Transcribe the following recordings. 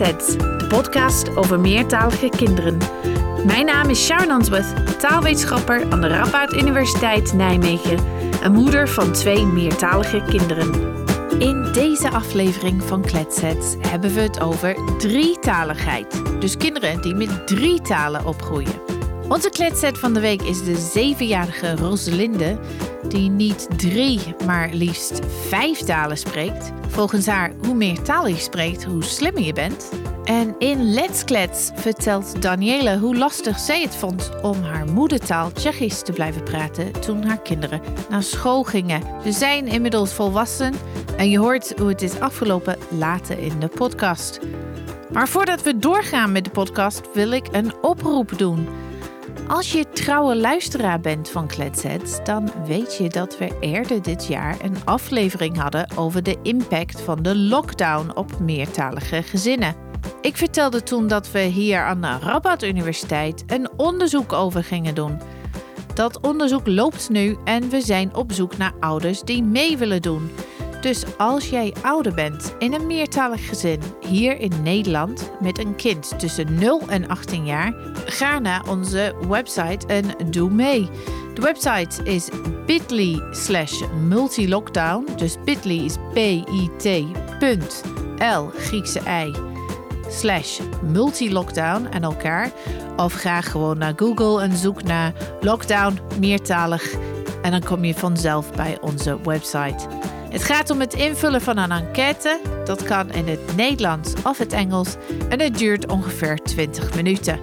De podcast over meertalige kinderen. Mijn naam is Sharon Answorth, taalwetenschapper aan de Radboud Universiteit Nijmegen en moeder van twee meertalige kinderen. In deze aflevering van Kletsets hebben we het over drietaligheid. Dus kinderen die met drie talen opgroeien. Onze kletset van de week is de zevenjarige Roselinde, die niet drie, maar liefst vijf talen spreekt. Volgens haar, hoe meer talen je spreekt, hoe slimmer je bent. En in Let's Klets vertelt Danielle hoe lastig zij het vond om haar moedertaal Tsjechisch te blijven praten toen haar kinderen naar school gingen. Ze zijn inmiddels volwassen en je hoort hoe het is afgelopen later in de podcast. Maar voordat we doorgaan met de podcast wil ik een oproep doen. Als je trouwe luisteraar bent van Kletsets, dan weet je dat we eerder dit jaar een aflevering hadden over de impact van de lockdown op meertalige gezinnen. Ik vertelde toen dat we hier aan de Rabat Universiteit een onderzoek over gingen doen. Dat onderzoek loopt nu en we zijn op zoek naar ouders die mee willen doen. Dus als jij ouder bent in een meertalig gezin hier in Nederland met een kind tussen 0 en 18 jaar, ga naar onze website en doe mee. De website is bit.ly slash multilockdown. Dus bit.ly is bit.l Griekse i slash multilockdown en elkaar. Of ga gewoon naar Google en zoek naar lockdown meertalig en dan kom je vanzelf bij onze website. Het gaat om het invullen van een enquête. Dat kan in het Nederlands of het Engels en het duurt ongeveer 20 minuten.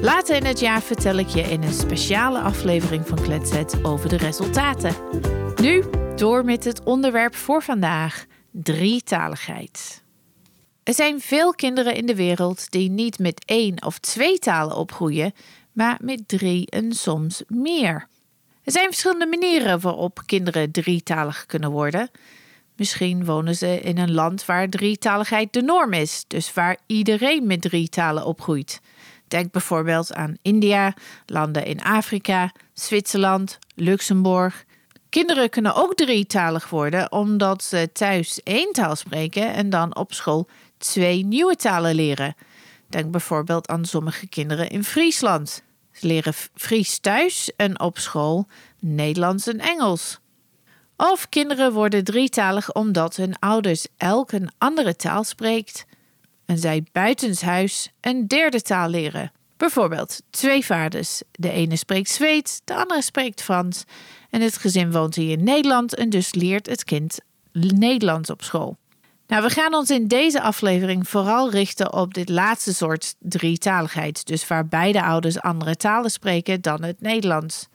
Later in het jaar vertel ik je in een speciale aflevering van Kletset over de resultaten. Nu door met het onderwerp voor vandaag: drietaligheid. Er zijn veel kinderen in de wereld die niet met één of twee talen opgroeien, maar met drie en soms meer. Er zijn verschillende manieren waarop kinderen drietalig kunnen worden. Misschien wonen ze in een land waar drietaligheid de norm is, dus waar iedereen met drie talen opgroeit. Denk bijvoorbeeld aan India, landen in Afrika, Zwitserland, Luxemburg. Kinderen kunnen ook drietalig worden omdat ze thuis één taal spreken en dan op school twee nieuwe talen leren. Denk bijvoorbeeld aan sommige kinderen in Friesland. Ze leren Fries thuis en op school Nederlands en Engels. Of kinderen worden drietalig omdat hun ouders elk een andere taal spreekt en zij buitenshuis een derde taal leren. Bijvoorbeeld twee vaders. De ene spreekt Zweeds, de andere spreekt Frans. En het gezin woont hier in Nederland en dus leert het kind Nederlands op school. Nou, we gaan ons in deze aflevering vooral richten op dit laatste soort drietaligheid, dus waar beide ouders andere talen spreken dan het Nederlands.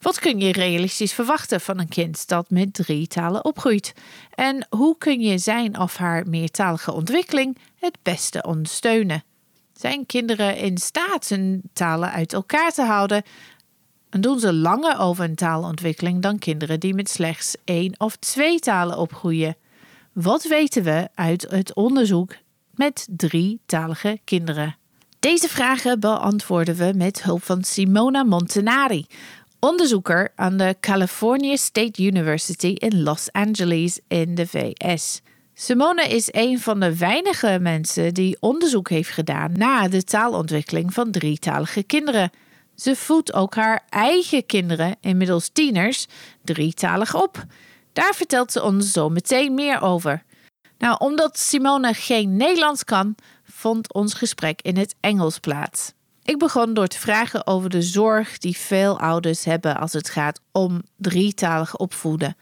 Wat kun je realistisch verwachten van een kind dat met drie talen opgroeit? En hoe kun je zijn of haar meertalige ontwikkeling het beste ondersteunen? Zijn kinderen in staat hun talen uit elkaar te houden? En doen ze langer over een taalontwikkeling dan kinderen die met slechts één of twee talen opgroeien? Wat weten we uit het onderzoek met drietalige kinderen? Deze vragen beantwoorden we met hulp van Simona Montanari, onderzoeker aan de California State University in Los Angeles in de VS. Simone is een van de weinige mensen die onderzoek heeft gedaan naar de taalontwikkeling van drietalige kinderen. Ze voedt ook haar eigen kinderen, inmiddels tieners, drietalig op. Daar vertelt ze ons zo meteen meer over. Nou, omdat Simone geen Nederlands kan, vond ons gesprek in het Engels plaats. Ik begon door te vragen over de zorg die veel ouders hebben als het gaat om drietalig opvoeden.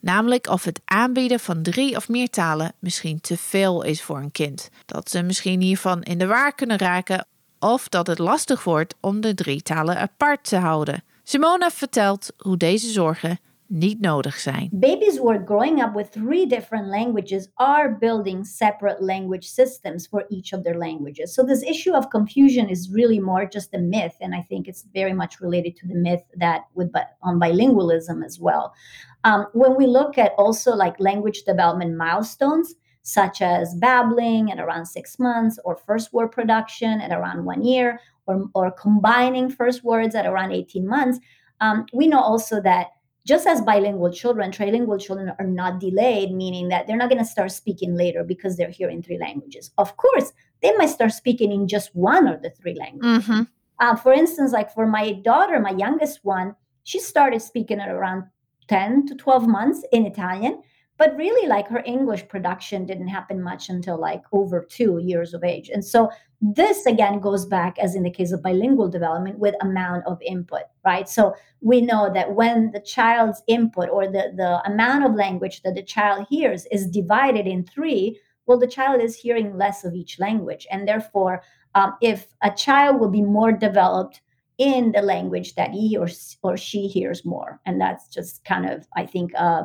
Namelijk of het aanbieden van drie of meer talen misschien te veel is voor een kind. Dat ze misschien hiervan in de waar kunnen raken of dat het lastig wordt om de drie talen apart te houden. Simona vertelt hoe deze zorgen niet nodig zijn. Babies who are growing up with three different languages are building separate language systems for each of their languages. So this issue of confusion is really more just a myth and I think it's very much related to the myth that with on bilingualism as well. Um, when we look at also like language development milestones, such as babbling at around six months, or first word production at around one year, or, or combining first words at around 18 months, um, we know also that just as bilingual children, trilingual children are not delayed, meaning that they're not going to start speaking later because they're hearing three languages. Of course, they might start speaking in just one of the three languages. Mm-hmm. Uh, for instance, like for my daughter, my youngest one, she started speaking at around 10 to 12 months in Italian but really like her english production didn't happen much until like over two years of age. And so this again goes back as in the case of bilingual development with amount of input right? So we know that when the child's input or the, the amount of language that the child hears is divided in three well the child is hearing less of each language. And therefore um, if a child will be more developed in the language that he or, or she hears more. And that's just kind of i think uh,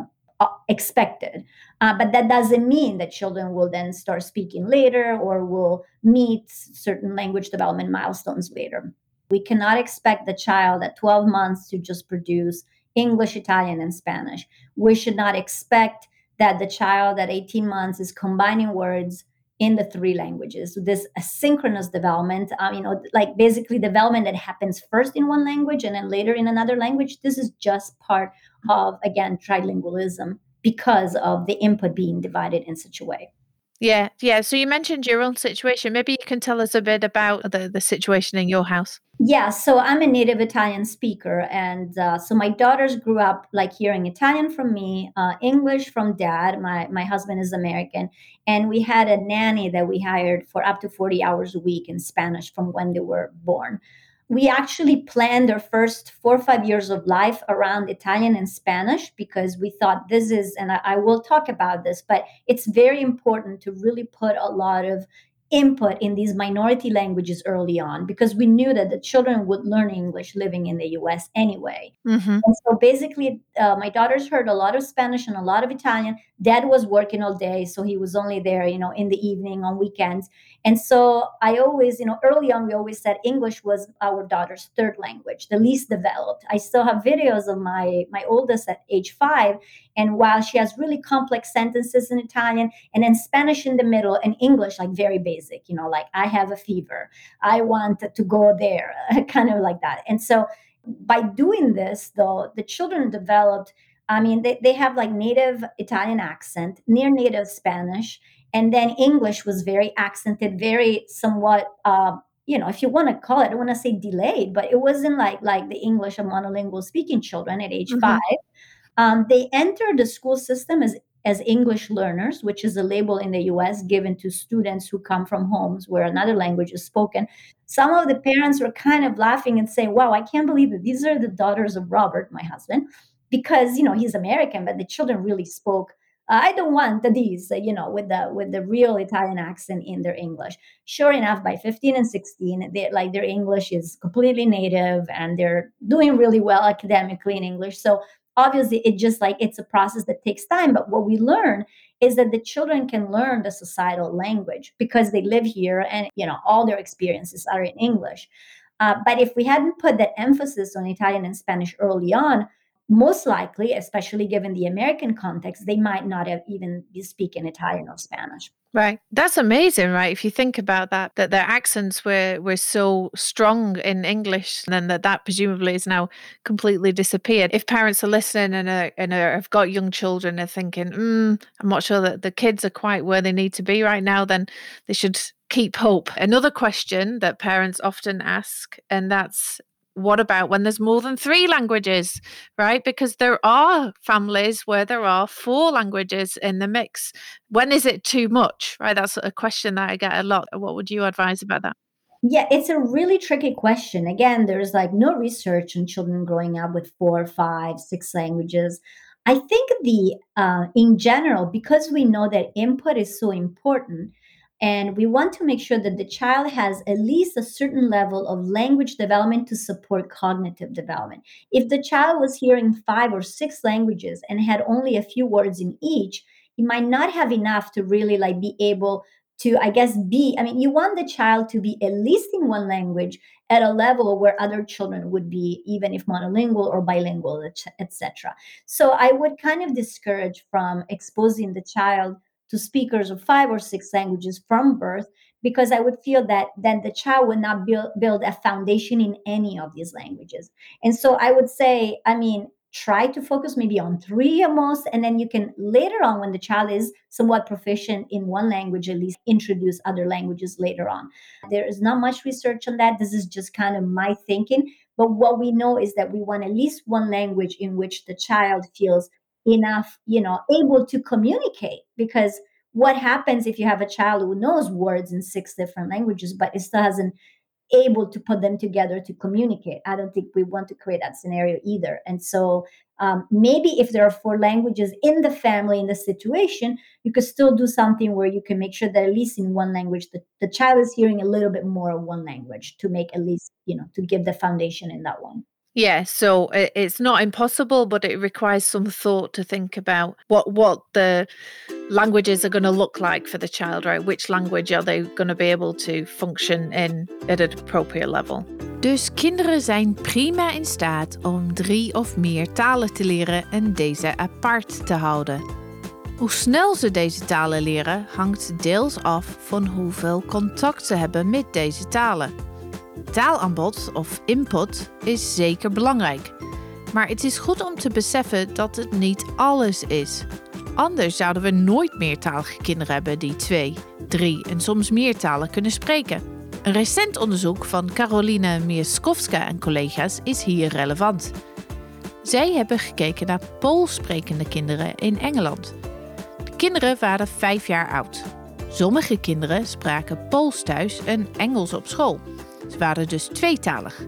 expected. Uh, but that doesn't mean that children will then start speaking later or will meet certain language development milestones later. We cannot expect the child at 12 months to just produce English, Italian, and Spanish. We should not expect that the child at 18 months is combining words in the three languages. This asynchronous development, um, you know, like basically development that happens first in one language and then later in another language. This is just part of again trilingualism because of the input being divided in such a way. Yeah, yeah. So you mentioned your own situation. Maybe you can tell us a bit about the, the situation in your house. Yeah, so I'm a native Italian speaker. And uh, so my daughters grew up like hearing Italian from me, uh, English from dad. My, my husband is American. And we had a nanny that we hired for up to 40 hours a week in Spanish from when they were born we actually planned our first four or five years of life around Italian and Spanish because we thought this is, and I, I, will talk about this, but it's very important to really put a lot of input in these minority languages early on because we knew that the children would learn English living in the US anyway. Mm-hmm. And so basically, uh, my daughters heard a lot of Spanish and a lot of Italian. Dad was working all day, so he was only there, you know, in the evening on weekends. And so I always, you know, early on, we always said English was our daughter's third language, the least developed. I still have videos of my my oldest at age five, and while she has really complex sentences in Italian and then Spanish in the middle and English like very basic, you know, like I have a fever, I want to go there, kind of like that. And so by doing this, though, the children developed. I mean, they, they have like native Italian accent, near native Spanish, and then English was very accented, very somewhat uh, you know, if you want to call it, I want to say delayed, but it wasn't like like the English of monolingual speaking children at age mm-hmm. five. Um, they enter the school system as as English learners, which is a label in the US given to students who come from homes where another language is spoken. Some of the parents were kind of laughing and saying, Wow, I can't believe that these are the daughters of Robert, my husband, because you know he's American, but the children really spoke. I don't want the these, you know, with the with the real Italian accent in their English. Sure enough, by 15 and 16, they like their English is completely native and they're doing really well academically in English. So obviously it just like it's a process that takes time but what we learn is that the children can learn the societal language because they live here and you know all their experiences are in english uh, but if we hadn't put that emphasis on italian and spanish early on most likely especially given the american context they might not have even be speaking italian or spanish Right. That's amazing, right? If you think about that, that their accents were were so strong in English, then that that presumably is now completely disappeared. If parents are listening and are, and are, have got young children, are thinking, mm, I'm not sure that the kids are quite where they need to be right now, then they should keep hope. Another question that parents often ask, and that's what about when there's more than three languages, right? Because there are families where there are four languages in the mix. When is it too much, right? That's a question that I get a lot. What would you advise about that? Yeah, it's a really tricky question. Again, there's like no research on children growing up with four, five, six languages. I think the uh, in general, because we know that input is so important, and we want to make sure that the child has at least a certain level of language development to support cognitive development. If the child was hearing five or six languages and had only a few words in each, he might not have enough to really like be able to i guess be i mean you want the child to be at least in one language at a level where other children would be even if monolingual or bilingual etc so i would kind of discourage from exposing the child to speakers of five or six languages from birth because I would feel that then the child would not build, build a foundation in any of these languages. And so I would say, I mean, try to focus maybe on three at most and then you can later on when the child is somewhat proficient in one language at least introduce other languages later on. There is not much research on that. This is just kind of my thinking. But what we know is that we want at least one language in which the child feels enough you know able to communicate because what happens if you have a child who knows words in six different languages but it still hasn't able to put them together to communicate. I don't think we want to create that scenario either. And so um, maybe if there are four languages in the family in the situation, you could still do something where you can make sure that at least in one language, the, the child is hearing a little bit more of one language to make at least, you know, to give the foundation in that one. Yeah, so it's not impossible, but it requires some thought to think about what what the languages are going to look like for the child, right? Which language are they going to be able to function in at an appropriate level? Dus kinderen zijn prima in staat om drie of meer talen te leren en deze apart te houden. Hoe snel ze deze talen leren hangt deels af van hoeveel contact ze hebben met deze talen. Taalaanbod of input is zeker belangrijk. Maar het is goed om te beseffen dat het niet alles is. Anders zouden we nooit meertalige kinderen hebben die twee, drie en soms meer talen kunnen spreken. Een recent onderzoek van Caroline Mieskowska en collega's is hier relevant. Zij hebben gekeken naar Pools sprekende kinderen in Engeland. De kinderen waren vijf jaar oud. Sommige kinderen spraken Pools thuis en Engels op school. Ze waren dus tweetalig.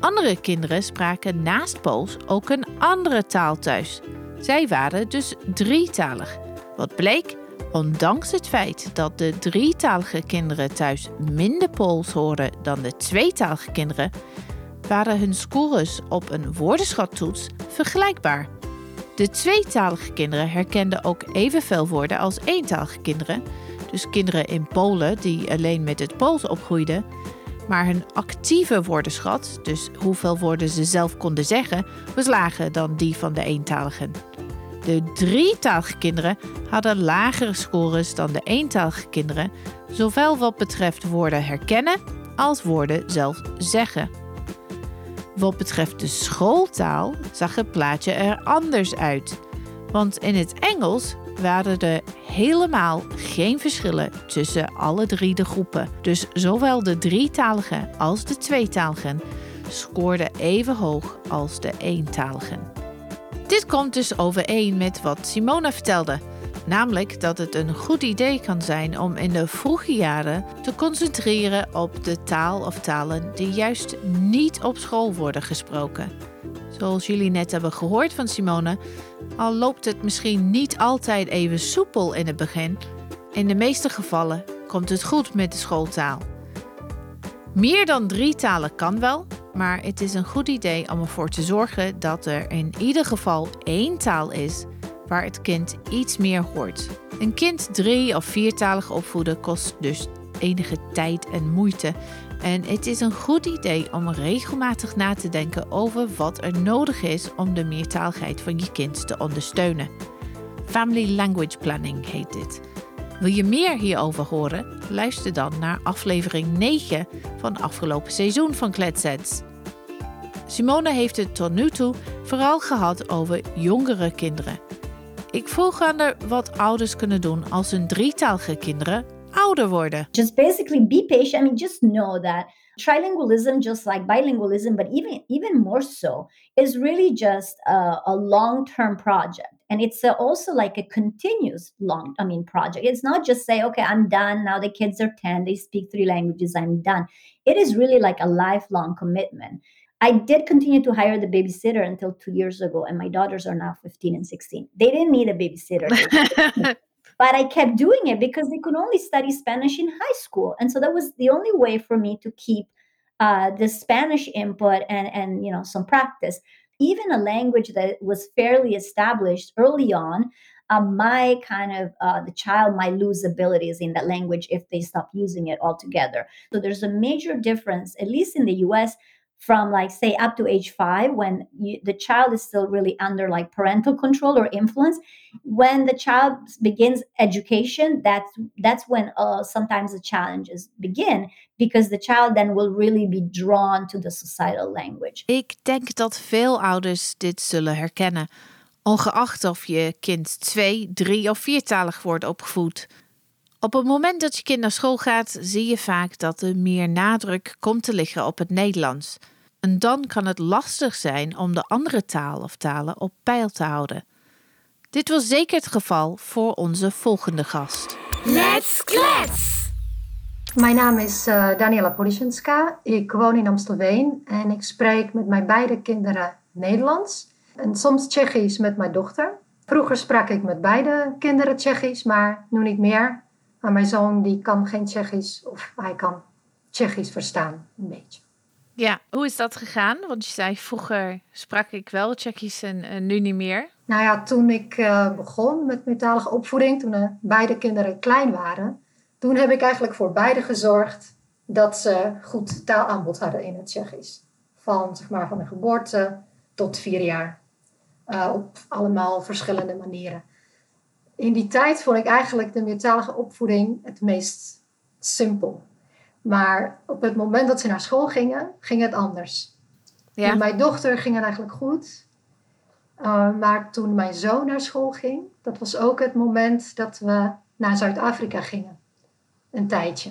Andere kinderen spraken naast Pools ook een andere taal thuis. Zij waren dus drietalig. Wat bleek? Ondanks het feit dat de drietalige kinderen thuis minder Pools hoorden dan de tweetalige kinderen, waren hun scores op een woordenschattoets vergelijkbaar. De tweetalige kinderen herkenden ook evenveel woorden als eentalige kinderen. Dus kinderen in Polen die alleen met het Pools opgroeiden, maar hun actieve woordenschat, dus hoeveel woorden ze zelf konden zeggen, was lager dan die van de eentaligen. De drietalige kinderen hadden lagere scores dan de eentalige kinderen, zowel wat betreft woorden herkennen als woorden zelf zeggen. Wat betreft de schooltaal zag het plaatje er anders uit. Want in het Engels waren er helemaal geen verschillen tussen alle drie de groepen. Dus zowel de drietaligen als de tweetaligen scoorden even hoog als de eentaligen. Dit komt dus overeen met wat Simona vertelde. Namelijk dat het een goed idee kan zijn om in de vroege jaren te concentreren op de taal of talen die juist niet op school worden gesproken. Zoals jullie net hebben gehoord van Simone, al loopt het misschien niet altijd even soepel in het begin, in de meeste gevallen komt het goed met de schooltaal. Meer dan drie talen kan wel, maar het is een goed idee om ervoor te zorgen dat er in ieder geval één taal is waar het kind iets meer hoort. Een kind drie- of viertalig opvoeden kost dus enige tijd en moeite en het is een goed idee om regelmatig na te denken over wat er nodig is om de meertaligheid van je kind te ondersteunen. Family Language Planning heet dit. Wil je meer hierover horen? Luister dan naar aflevering 9 van afgelopen seizoen van Kletsets. Simone heeft het tot nu toe vooral gehad over jongere kinderen. Ik vroeg aan haar wat ouders kunnen doen als hun drietalige kinderen ouder worden. Just basically be patient. I mean, just know that trilingualism, just like bilingualism, but even even more so, is really just a, a long-term project. And it's a, also like a continuous long, I mean, project. It's not just say, okay, I'm done. Now the kids are 10, they speak three languages, I'm done. It is really like a lifelong commitment. I did continue to hire the babysitter until two years ago, and my daughters are now 15 and 16. They didn't need a babysitter. but I kept doing it because they could only study Spanish in high school. And so that was the only way for me to keep uh, the Spanish input and, and, you know, some practice. Even a language that was fairly established early on, uh, my kind of uh, the child might lose abilities in that language if they stop using it altogether. So there's a major difference, at least in the US, from like say up to age five when you, the child is still really under like parental control or influence when the child begins education that's that's when uh, sometimes the challenges begin because the child then will really be drawn to the societal language Ik denk dat veel ouders dit zullen herkennen, ongeacht of je kind twee, drie of viertalig wordt opgevoed. Op het moment dat je kind naar school gaat, zie je vaak dat er meer nadruk komt te liggen op het Nederlands. En dan kan het lastig zijn om de andere taal of talen op peil te houden. Dit was zeker het geval voor onze volgende gast. Let's klets! Mijn naam is uh, Daniela Polisjenska. Ik woon in Amstelveen en ik spreek met mijn beide kinderen Nederlands en soms Tsjechisch met mijn dochter. Vroeger sprak ik met beide kinderen Tsjechisch, maar nu niet meer. Maar mijn zoon die kan geen Tsjechisch of hij kan Tsjechisch verstaan, een beetje. Ja, hoe is dat gegaan? Want je zei vroeger sprak ik wel Tsjechisch en nu niet meer. Nou ja, toen ik uh, begon met meertalige opvoeding, toen uh, beide kinderen klein waren, toen heb ik eigenlijk voor beide gezorgd dat ze goed taalaanbod hadden in het Tsjechisch. Van, zeg maar, van de geboorte tot vier jaar. Uh, op allemaal verschillende manieren. In die tijd vond ik eigenlijk de meertalige opvoeding het meest simpel. Maar op het moment dat ze naar school gingen, ging het anders. Ja. Met mijn dochter ging het eigenlijk goed. Uh, maar toen mijn zoon naar school ging, dat was ook het moment dat we naar Zuid-Afrika gingen. Een tijdje.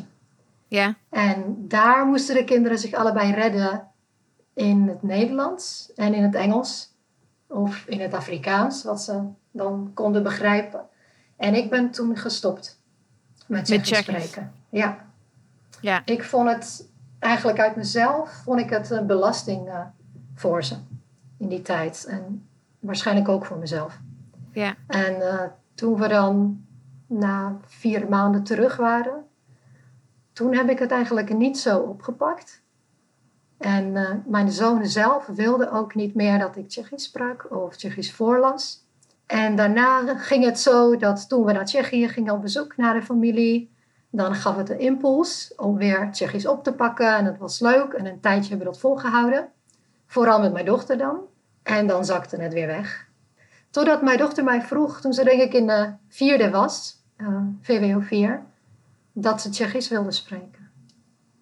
Ja. En daar moesten de kinderen zich allebei redden in het Nederlands en in het Engels. Of in het Afrikaans, wat ze dan konden begrijpen. En ik ben toen gestopt met Tsjechisch spreken. Ja. Ja. Ik vond het eigenlijk uit mezelf vond ik het een belasting uh, voor ze in die tijd. En waarschijnlijk ook voor mezelf. Ja. En uh, toen we dan na vier maanden terug waren, toen heb ik het eigenlijk niet zo opgepakt. En uh, mijn zoon zelf wilde ook niet meer dat ik Tsjechisch sprak of Tsjechisch voorlas. En daarna ging het zo dat toen we naar Tsjechië gingen op bezoek naar de familie, dan gaf het een impuls om weer Tsjechisch op te pakken. En dat was leuk. En een tijdje hebben we dat volgehouden. Vooral met mijn dochter dan. En dan zakte het weer weg. Totdat mijn dochter mij vroeg, toen ze denk ik in de vierde was, uh, VWO 4, dat ze Tsjechisch wilde spreken.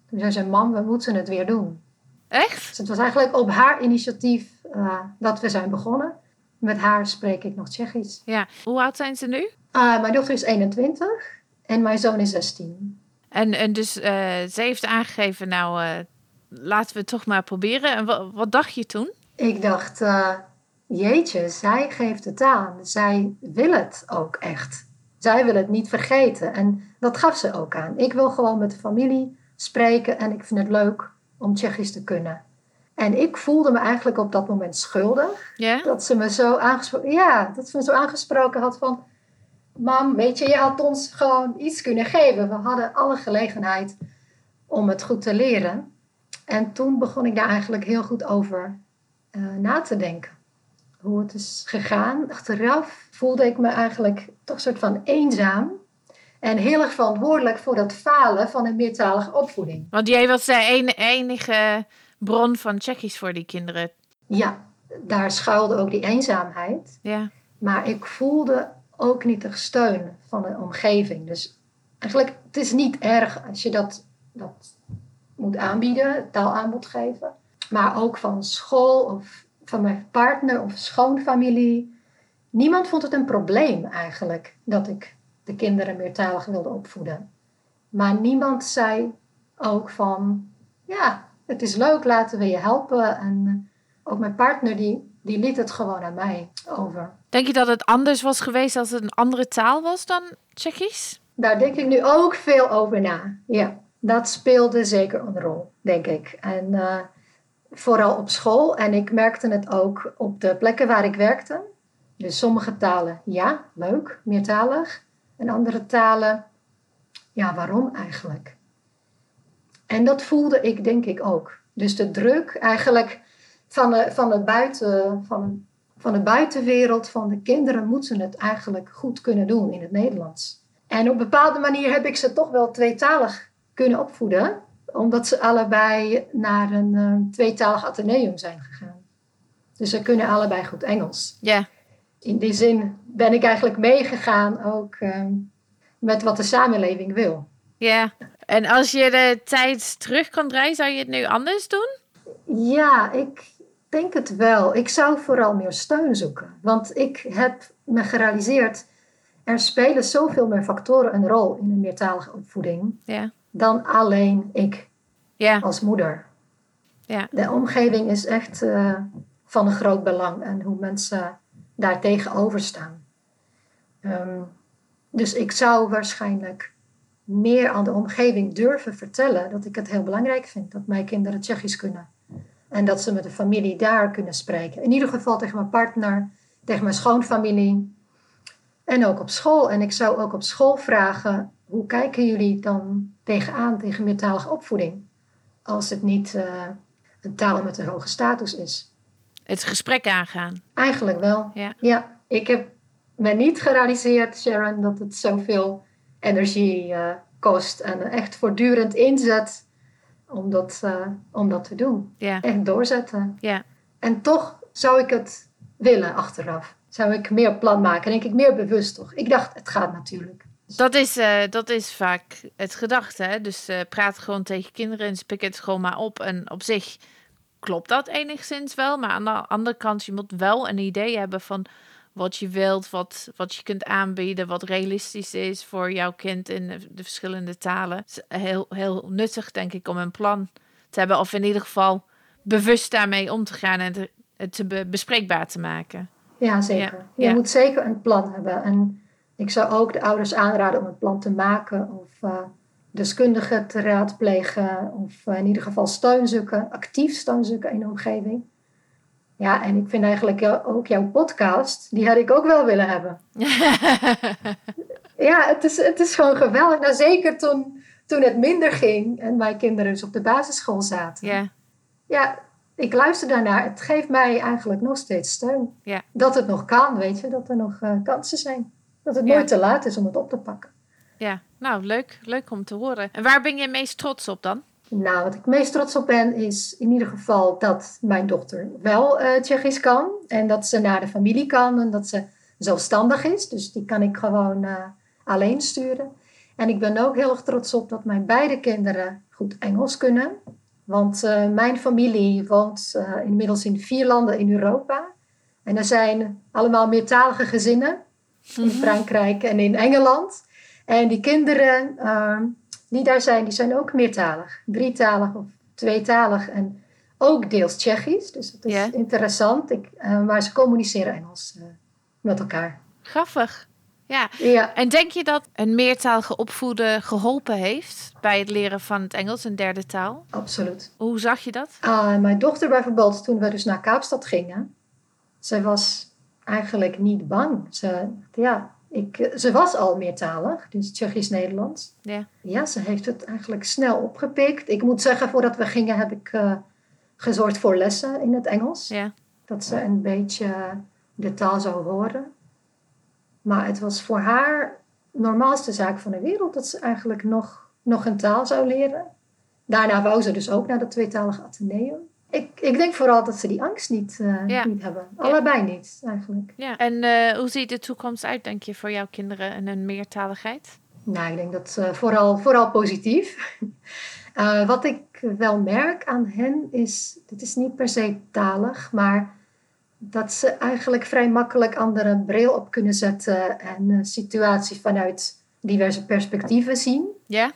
Toen zei ze, mam, we moeten het weer doen. Echt? Dus het was eigenlijk op haar initiatief uh, dat we zijn begonnen. Met haar spreek ik nog Tsjechisch. Ja. Hoe oud zijn ze nu? Uh, mijn dochter is 21 en mijn zoon is 16. En, en dus uh, ze heeft aangegeven, nou, uh, laten we het toch maar proberen. En wat, wat dacht je toen? Ik dacht, uh, jeetje, zij geeft het aan. Zij wil het ook echt. Zij wil het niet vergeten. En dat gaf ze ook aan. Ik wil gewoon met de familie spreken en ik vind het leuk om Tsjechisch te kunnen. En ik voelde me eigenlijk op dat moment schuldig. Yeah? Dat ze me zo aangesproken, ja, dat ze me zo aangesproken had van, mam, weet je, je had ons gewoon iets kunnen geven. We hadden alle gelegenheid om het goed te leren. En toen begon ik daar eigenlijk heel goed over uh, na te denken. Hoe het is gegaan. Achteraf voelde ik me eigenlijk toch een soort van eenzaam. En heel erg verantwoordelijk voor dat falen van een meertalige opvoeding. Want jij was de enige bron van Tsjechisch voor die kinderen. Ja, daar schuilde ook die eenzaamheid. Ja. Maar ik voelde ook niet de steun van de omgeving. Dus eigenlijk, het is niet erg als je dat, dat moet aanbieden, taalaanbod geven. Maar ook van school of van mijn partner of schoonfamilie. Niemand vond het een probleem eigenlijk dat ik de kinderen meertalig wilde opvoeden. Maar niemand zei ook van, ja, het is leuk, laten we je helpen. En ook mijn partner die, die liet het gewoon aan mij over. Denk je dat het anders was geweest als het een andere taal was dan Tsjechisch? Daar denk ik nu ook veel over na. Ja, dat speelde zeker een rol, denk ik. En uh, vooral op school. En ik merkte het ook op de plekken waar ik werkte. Dus sommige talen, ja, leuk, meertalig. En andere talen, ja, waarom eigenlijk? En dat voelde ik denk ik ook. Dus de druk eigenlijk van de, van de, buiten, van, van de buitenwereld, van de kinderen, moeten het eigenlijk goed kunnen doen in het Nederlands. En op een bepaalde manier heb ik ze toch wel tweetalig kunnen opvoeden. omdat ze allebei naar een uh, tweetalig ateneum zijn gegaan. Dus ze kunnen allebei goed Engels. Ja. In die zin ben ik eigenlijk meegegaan ook uh, met wat de samenleving wil. Ja, en als je de tijd terug kan draaien, zou je het nu anders doen? Ja, ik denk het wel. Ik zou vooral meer steun zoeken. Want ik heb me gerealiseerd, er spelen zoveel meer factoren een rol in een meertalige opvoeding Ja. dan alleen ik Ja. als moeder. Ja. De omgeving is echt eh, van een groot belang en hoe mensen daar tegenover staan. Ehm, dus ik zou waarschijnlijk meer aan de omgeving durven vertellen dat ik het heel belangrijk vind dat mijn kinderen Tsjechisch kunnen. En dat ze met de familie daar kunnen spreken. In ieder geval tegen mijn partner, tegen mijn schoonfamilie. En ook op school. En ik zou ook op school vragen: hoe kijken jullie dan tegenaan tegen meertalige opvoeding? Als het niet uh, een taal met een hoge status is. Het gesprek aangaan. Eigenlijk wel. Ja. ja. Ik heb me niet gerealiseerd, Sharon, dat het zoveel energie uh, kost. En echt voortdurend inzet om dat, uh, om dat te doen. Ja. Echt doorzetten. Ja. En toch zou ik het willen achteraf. Zou ik meer plan maken. Denk ik meer bewust toch. Ik dacht, het gaat natuurlijk. Dat is, uh, dat is vaak het gedachte. Hè? Dus uh, praat gewoon tegen kinderen en spik het gewoon maar op. En op zich klopt dat enigszins wel. Maar aan de andere kant, je moet wel een idee hebben van wat je wilt, wat, wat je kunt aanbieden, wat realistisch is voor jouw kind in de verschillende talen. Het is heel, heel nuttig, denk ik, om een plan te hebben. Of in ieder geval bewust daarmee om te gaan en het te be bespreekbaar te maken. Ja, zeker. Ja, je ja. moet zeker een plan hebben. En ik zou ook de ouders aanraden om een plan te maken of uh, deskundigen te raadplegen of uh, in ieder geval steun zoeken, actief steun zoeken in de omgeving. Ja, en ik vind eigenlijk ook jouw podcast, die had ik ook wel willen hebben. ja, het is, het is gewoon geweldig. Nou, zeker toen, toen het minder ging en mijn kinderen dus op de basisschool zaten. Ja. Ja, ik luister daarnaar. Het geeft mij eigenlijk nog steeds steun. Ja. Dat het nog kan, weet je. Dat er nog uh, kansen zijn. Dat het nooit te laat is om het op te pakken. Ja, nou leuk. Leuk om te horen. En waar ben je meest trots op dan? Nou, wat ik meest trots op ben, is in ieder geval dat mijn dochter wel uh, Tsjechisch kan. En dat ze naar de familie kan en dat ze zelfstandig is. Dus die kan ik gewoon uh, alleen sturen. En ik ben ook heel erg trots op dat mijn beide kinderen goed Engels kunnen. Want uh, mijn familie woont inmiddels in vier landen in Europa. En er zijn allemaal meertalige gezinnen in Frankrijk en in Engeland. En die kinderen die daar zijn, die zijn ook meertalig. Drietalig of tweetalig en ook deels Tsjechisch. Dus dat is interessant. Ik, uh, maar ze communiceren Engels uh, met elkaar. Grappig. Ja. Ja, En denk je dat een meertalige opvoeden geholpen heeft bij het leren van het Engels, een derde taal? absoluut. Hoe zag je dat? Uh, mijn dochter bijvoorbeeld, toen we dus naar Kaapstad gingen, ze was eigenlijk niet bang. Ze, ja, ik, ze was al meertalig, dus Tsjechisch-Nederlands. Ja. Ja, ze heeft het eigenlijk snel opgepikt. Ik moet zeggen, voordat we gingen heb ik uh, gezorgd voor lessen in het Engels. Ja. Dat ze een beetje de taal zou horen. Maar het was voor haar de normaalste zaak van de wereld dat ze eigenlijk nog, nog een taal zou leren. Daarna wou ze dus ook naar dat tweetalige ateneum. Ik, ik denk vooral dat ze die angst niet, uh, Ja. niet hebben. Allebei niet, eigenlijk. ja. En uh, hoe ziet de toekomst uit, denk je, voor jouw kinderen en hun meertaligheid? Nou, ik denk dat uh, vooral, vooral positief. uh, wat ik wel merk aan hen is, het is niet per se talig, maar dat ze eigenlijk vrij makkelijk andere bril op kunnen zetten en situatie vanuit diverse perspectieven zien. Ja?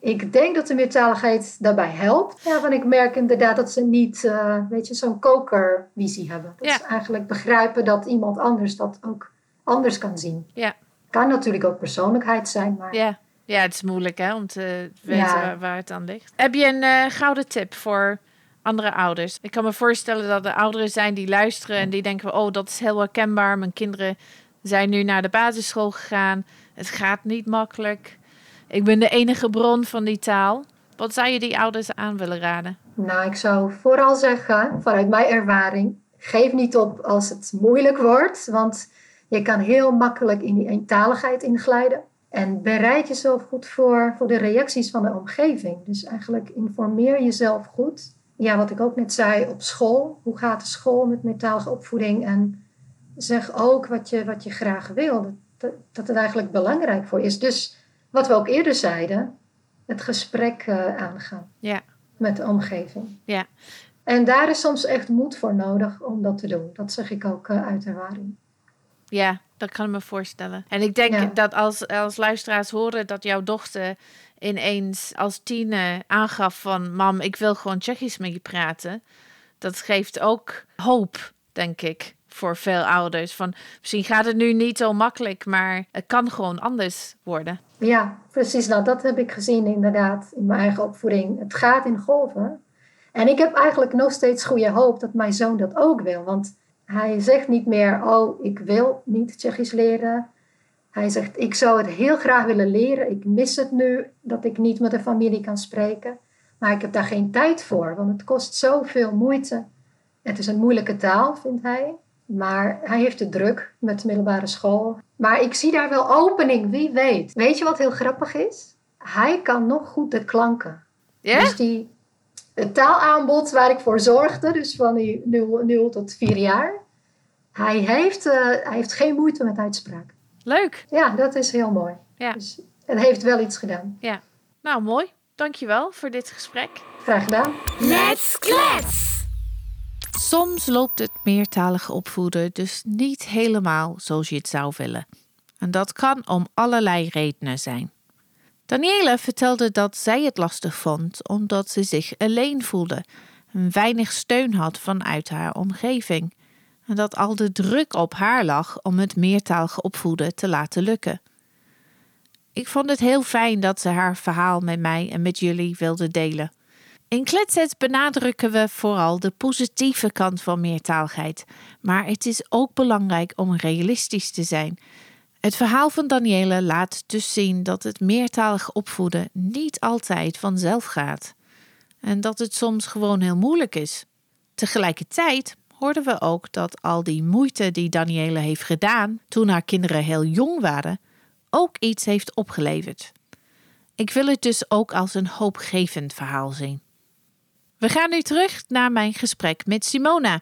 Ik denk dat de meertaligheid daarbij helpt. Ja, want ik merk inderdaad dat ze niet, uh, weet je, zo'n kokervisie hebben. Dat Ja. ze eigenlijk begrijpen dat iemand anders dat ook anders kan zien. Ja. Kan natuurlijk ook persoonlijkheid zijn, maar Ja. Ja, het is moeilijk hè, om te weten Ja. waar, waar het aan ligt. Heb je een eh, gouden tip voor andere ouders? Ik kan me voorstellen dat er ouderen zijn die luisteren en die denken... oh, dat is heel herkenbaar. Mijn kinderen zijn nu naar de basisschool gegaan. Het gaat niet makkelijk. Ik ben de enige bron van die taal. Wat zou je die ouders aan willen raden? Nou, ik zou vooral zeggen, vanuit mijn ervaring, geef niet op als het moeilijk wordt, want je kan heel makkelijk in die eentaligheid inglijden. En bereid jezelf goed voor, voor de reacties van de omgeving. Dus eigenlijk informeer jezelf goed. Ja, wat ik ook net zei op school. Hoe gaat de school met meertalige opvoeding? En zeg ook wat je, wat je graag wil. Dat, dat het eigenlijk belangrijk voor is. Dus wat we ook eerder zeiden, het gesprek uh, aangaan. Ja. Met de omgeving. Ja. En daar is soms echt moed voor nodig om dat te doen. Dat zeg ik ook uh, uit ervaring. Ja, dat kan ik me voorstellen. En ik denk dat als, als luisteraars horen dat jouw dochter ineens als tiener aangaf van... mam, ik wil gewoon Tsjechisch met je praten. Dat geeft ook hoop, denk ik, voor veel ouders. Van, misschien gaat het nu niet zo makkelijk, maar het kan gewoon anders worden. Ja, precies. Nou, dat heb ik gezien inderdaad in mijn eigen opvoeding. Het gaat in golven. En ik heb eigenlijk nog steeds goede hoop dat mijn zoon dat ook wil. Want hij zegt niet meer, oh, ik wil niet Tsjechisch leren. Hij zegt, ik zou het heel graag willen leren. Ik mis het nu dat ik niet met de familie kan spreken. Maar ik heb daar geen tijd voor, want het kost zoveel moeite. Het is een moeilijke taal, vindt hij. Maar hij heeft de druk met de middelbare school. Maar ik zie daar wel opening, wie weet. Weet je wat heel grappig is? Hij kan nog goed de klanken. Ja? Dus die het taalaanbod waar ik voor zorgde, dus van die 0, tot 4 jaar, hij heeft, uh, hij heeft geen moeite met uitspraak. Leuk. Ja, dat is heel mooi. Ja. Dus het heeft wel iets gedaan. Ja. Nou, mooi. Dankjewel voor dit gesprek. Graag gedaan. Let's klets! Soms loopt het meertalige opvoeden dus niet helemaal zoals je het zou willen. En dat kan om allerlei redenen zijn. Daniela vertelde dat zij het lastig vond omdat ze zich alleen voelde en weinig steun had vanuit haar omgeving. En dat al de druk op haar lag om het meertalige opvoeden te laten lukken. Ik vond het heel fijn dat ze haar verhaal met mij en met jullie wilde delen. In Kletsets benadrukken we vooral de positieve kant van meertaligheid, maar het is ook belangrijk om realistisch te zijn het verhaal van Danielle laat dus zien dat het meertalig opvoeden niet altijd vanzelf gaat. En dat het soms gewoon heel moeilijk is. Tegelijkertijd hoorden we ook dat al die moeite die Danielle heeft gedaan toen haar kinderen heel jong waren, ook iets heeft opgeleverd. Ik wil het dus ook als een hoopgevend verhaal zien. We gaan nu terug naar mijn gesprek met Simona,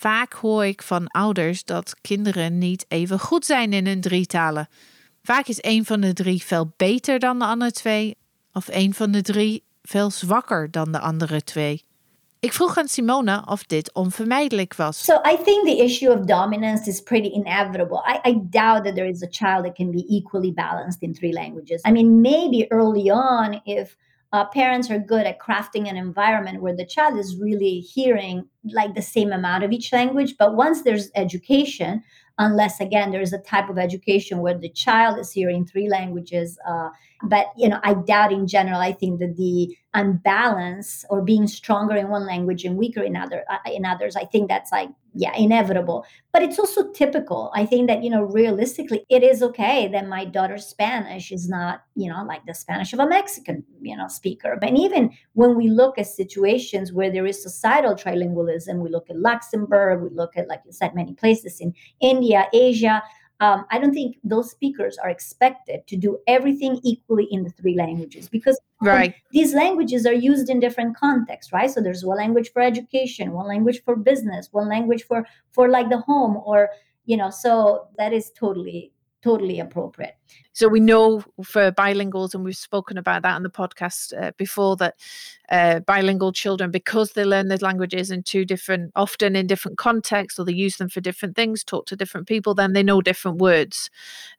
Vaak hoor ik van ouders dat kinderen niet even goed zijn in hun drie talen. Vaak is een van de drie veel beter dan de andere twee, of een van de drie veel zwakker dan de andere twee. Ik vroeg aan Simona of dit onvermijdelijk was. So I think the issue of dominance is pretty inevitable. I, I doubt that there is a child that can be equally balanced in three languages. I mean, maybe early on, if uh, parents are good at crafting an environment where the child is really hearing like the same amount of each language. But once there's education, unless again there's a type of education where the child is hearing three languages, uh, but you know i doubt in general i think that the unbalance or being stronger in one language and weaker in other uh, in others i think that's like yeah inevitable. But it's also typical. I think that you know realistically it is okay that my daughter's spanish is not you know like the spanish of a mexican you know speaker. And even when we look at situations where there is societal trilingualism we look at luxembourg we look at like you said many places in india asia um, I don't think those speakers are expected to do everything equally in the three languages because right. these languages are used in different contexts, right? So there's one language for education, one language for business, one language for for like the home, or you know. So that is totally totally appropriate. So we know for bilinguals, and we've spoken about that on the podcast uh, before, that uh, bilingual children, because they learn the languages in two different, often in different contexts, or they use them for different things, talk to different people, then they know different words.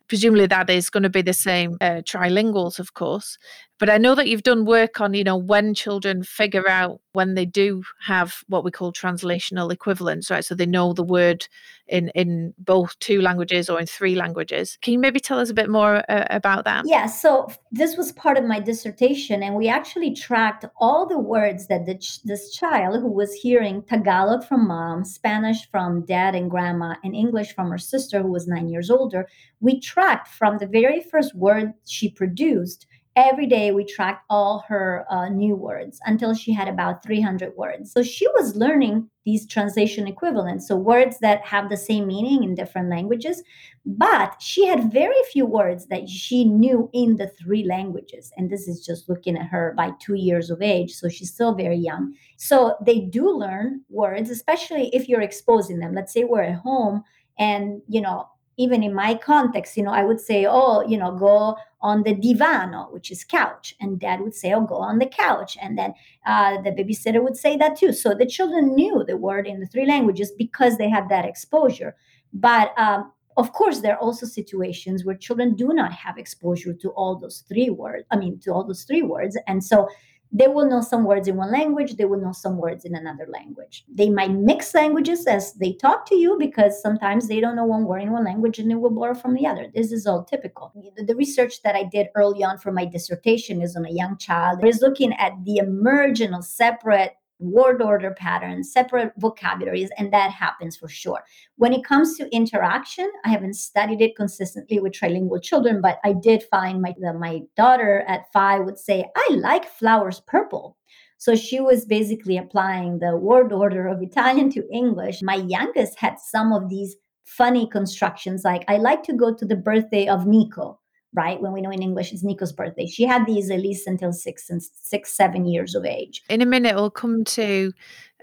Presumably, that is going to be the same uh, trilinguals, of course. But I know that you've done work on, you know, when children figure out when they do have what we call translational equivalents, right? So they know the word in in both two languages or in three languages. Can you maybe tell us a bit more uh, about that? Yeah, so this was part of my dissertation, and we actually tracked all the words that the ch- this child who was hearing Tagalog from mom, Spanish from dad and grandma, and English from her sister who was nine years older. We tracked from the very first word she produced every day we tracked all her uh, new words until she had about 300 words. So she was learning these translation equivalents, so words that have the same meaning in different languages, but she had very few words that she knew in the three languages. And this is just looking at her by two years of age, so she's still very young. So they do learn words, especially if you're exposing them. Let's say we're at home and, you know, even in my context, you know, I would say, oh, you know, go on the divano, which is couch. And dad would say, oh, go on the couch. And then uh, the babysitter would say that too. So the children knew the word in the three languages because they had that exposure. But um, of course, there are also situations where children do not have exposure to all those three words. I mean, to all those three words. And so they will know some words in one language, they will know some words in another language. They might mix languages as they talk to you because sometimes they don't know one word in one language and they will borrow from the other. This is all typical. The research that I did early on for my dissertation is on a young child, is looking at the emergence of separate word order patterns, separate vocabularies, and that happens for sure. When it comes to interaction, I haven't studied it consistently with trilingual children, but I did find my my daughter at five would say, "I like flowers purple." So she was basically applying the word order of Italian to English. My youngest had some of these funny constructions like, I like to go to the birthday of Nico right? When we know in English it's Nico's birthday. She had these at least until six and six, seven years of age. In a minute, we'll come to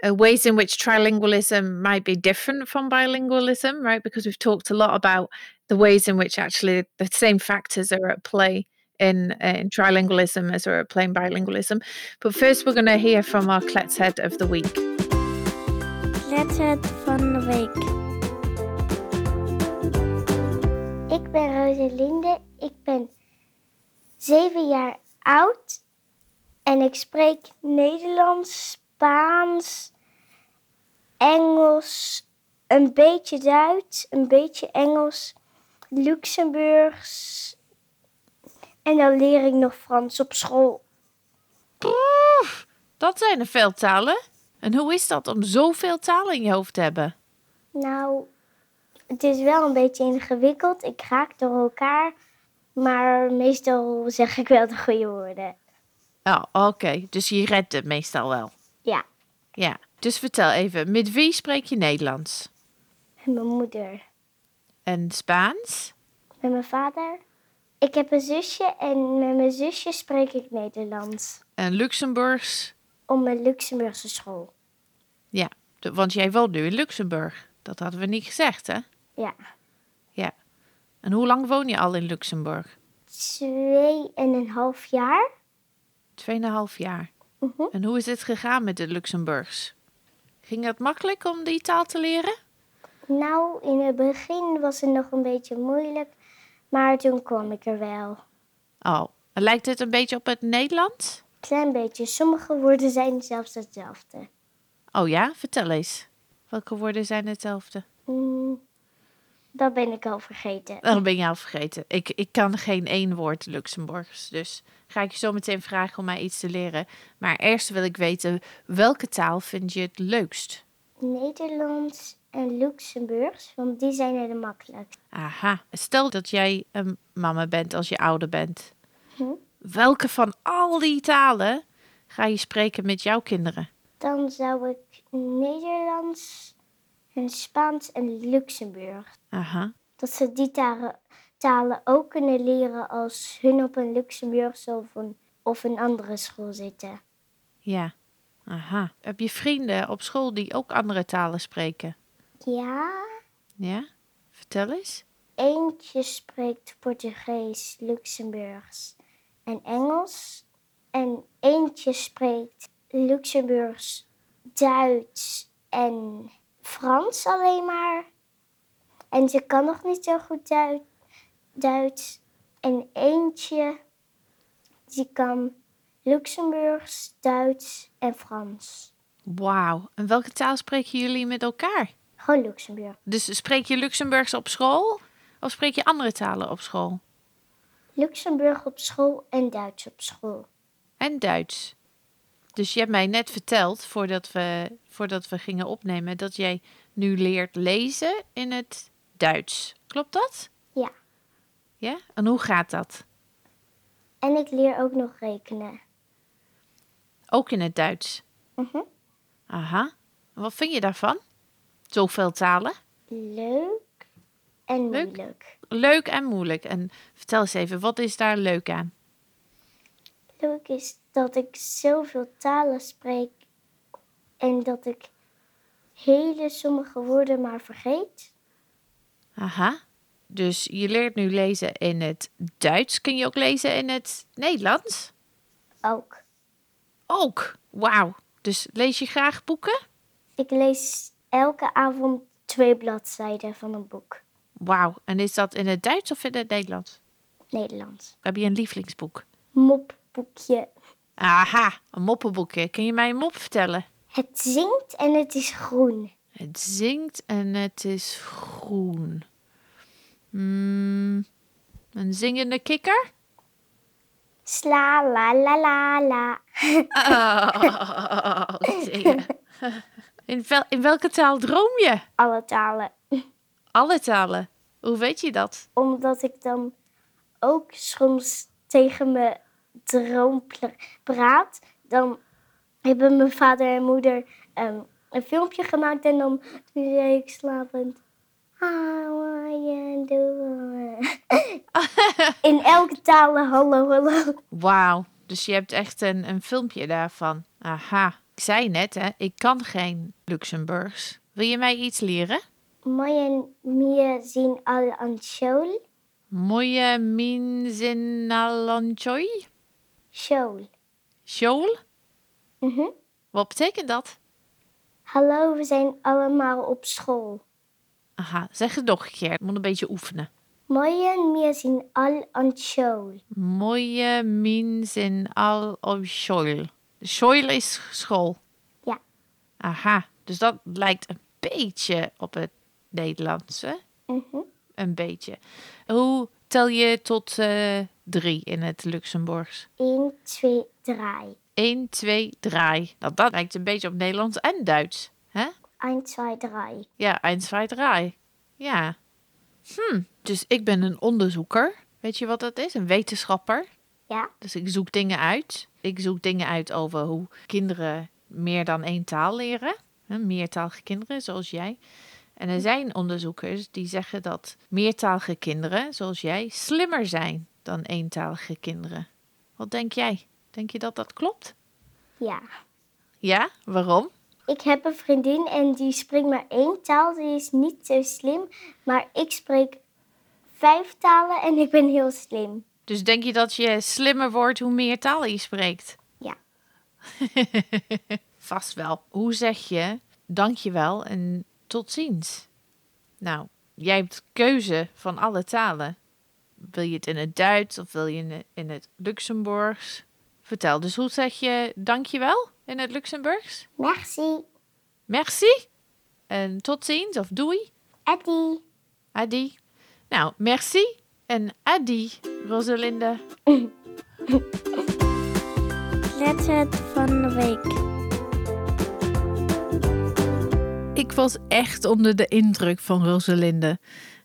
uh, ways in which trilingualism might be different from bilingualism, right? Because we've talked a lot about the ways in which actually the same factors are at play in, uh, in trilingualism as are at play in bilingualism. But first, we're going to hear from our Kletshead of the week. Kletshead van de week. Ik ben Rosalinde, ik ben zeven jaar oud en ik spreek Nederlands, Spaans, Engels, een beetje Duits, een beetje Engels, Luxemburgs en dan leer ik nog Frans op school. dat zijn er veel talen. En hoe is dat om zoveel talen in je hoofd te hebben? Nou, het is wel een beetje ingewikkeld. Ik raak door elkaar. Maar meestal zeg ik wel de goede woorden. Oh, oké. Dus je redt het meestal wel? Ja. Ja. Dus vertel even, met wie spreek je Nederlands? Met mijn moeder. En Spaans? Met mijn vader. Ik heb een zusje en met mijn zusje spreek ik Nederlands. En Luxemburgs? Om mijn Luxemburgse school. Ja, want jij woont nu in Luxemburg. Dat hadden we niet gezegd, hè? Ja. Ja. En hoe lang woon je al in Luxemburg? Twee en een half jaar. Tweeënhalf jaar. Uh -huh. En hoe is het gegaan met de Luxemburgs? Ging het makkelijk om die taal te leren? Nou, in het begin was het nog een beetje moeilijk, maar toen kwam ik er wel. Oh, lijkt het een beetje op het Nederlands? Klein beetje. Sommige woorden zijn zelfs hetzelfde. Oh ja, vertel eens. Welke woorden zijn hetzelfde? Mm, dat ben ik al vergeten. Dat ben je al vergeten. Ik, ik kan geen één woord Luxemburgs. Dus ga ik je zo meteen vragen om mij iets te leren. Maar eerst wil ik weten, welke taal vind je het leukst? Nederlands en Luxemburgs, want die zijn er makkelijk. Aha. Stel dat jij een mama bent als je ouder bent. Hm? Welke van al die talen ga je spreken met jouw kinderen? Dan zou ik Nederlands en Spaans en Luxemburg. Aha. Dat ze die talen, talen ook kunnen leren als hun op een Luxemburgse of een, of een andere school zitten. Ja. Aha. Heb je vrienden op school die ook andere talen spreken? Ja. Ja? Vertel eens. Eentje spreekt Portugees, Luxemburgs en Engels. En eentje spreekt Luxemburgs, Duits en Frans alleen maar. En ze kan nog niet zo goed Duits. Duits. En eentje, die kan Luxemburgs, Duits en Frans. Wauw. En welke taal spreken jullie met elkaar? Gewoon Luxemburg. Dus spreek je Luxemburgs op school? Of spreek je andere talen op school? Luxemburg op school en Duits op school. En Duits. Dus je hebt mij net verteld, voordat we, voordat we gingen opnemen, dat jij nu leert lezen in het Duits. Klopt dat? Ja. Ja? En hoe gaat dat? En ik leer ook nog rekenen. Ook in het Duits. Mhm. Aha. Wat vind je daarvan? Zoveel talen? Leuk en Leuk. moeilijk. Leuk en moeilijk. En vertel eens even, wat is daar leuk aan? Leuk is dat ik zoveel talen spreek en dat ik hele sommige woorden maar vergeet. Aha. Dus je leert nu lezen in het Duits. Kun je ook lezen in het Nederlands? Ook. Ook. Wauw. Dus lees je graag boeken? Ik lees elke avond twee bladzijden van een boek. Wauw. En is dat in het Duits of in het Nederlands? Nederlands. Heb je een lievelingsboek? Mopboekje. Aha, een moppenboekje. Kun je mij een mop vertellen? Het zingt en het is groen. Het zingt en het is groen. Hmm, een zingende kikker? Sla la la la la. Oh, zingen. In, wel- in welke taal droom je? Alle talen. Alle talen. Hoe weet je dat? Omdat ik dan ook soms tegen mijn pla- praat. Dan hebben mijn vader en moeder ehm, een filmpje gemaakt. En dan toen zei ik slapend. How are you doing? In elke taal hallo hallo. Wauw, dus je hebt echt een, een filmpje daarvan. Aha. Ik zei net, hè, ik kan geen Luxemburgs. Wil je mij iets leren? Moje mir zien al aan school. Mooie minzinalanchoi? School. School? Mhm. Wat betekent dat? Hallo, we zijn allemaal op school. Aha, zeg het nog een keer. Ik moet een beetje oefenen. Moje mir zien al aan school. Mooie minzin al op school. School is school. Ja. Aha, dus dat lijkt een beetje op het Nederlands, hè? Mhm. Een beetje. Hoe tel je tot eh, drie in het Luxemburgs? 1, 2, 3. 1, 2, 3. Nou, dat lijkt een beetje op Nederlands en Duits. Hè? 1, 2, 3. Ja, 1, 2, 3. Ja. Hm, dus ik ben een onderzoeker. Weet je wat dat is? Een wetenschapper. Ja. Dus ik zoek dingen uit. Ik zoek dingen uit over hoe kinderen meer dan één taal leren. Meertalige kinderen, zoals jij. En er zijn onderzoekers die zeggen dat meertalige kinderen, zoals jij, slimmer zijn dan eentalige kinderen. Wat denk jij? Denk je dat dat klopt? Ja. Ja? Waarom? Ik heb een vriendin en die spreekt maar één taal. Die is niet zo slim. Maar ik spreek vijf talen en ik ben heel slim. Dus denk je dat je slimmer wordt hoe meer talen je spreekt? Ja. Vast wel. Hoe zeg je dankjewel en tot ziens? Nou, jij hebt keuze van alle talen. Wil je het in het Duits of wil je in het- in het Luxemburgs? Vertel, dus hoe zeg je dankjewel in het Luxemburgs? Merci. Merci en tot ziens of doei. Eddie. Adi. Nou, merci en adi, Rosalinde. Letter van de week. Ik was echt onder de indruk van Rosalinde.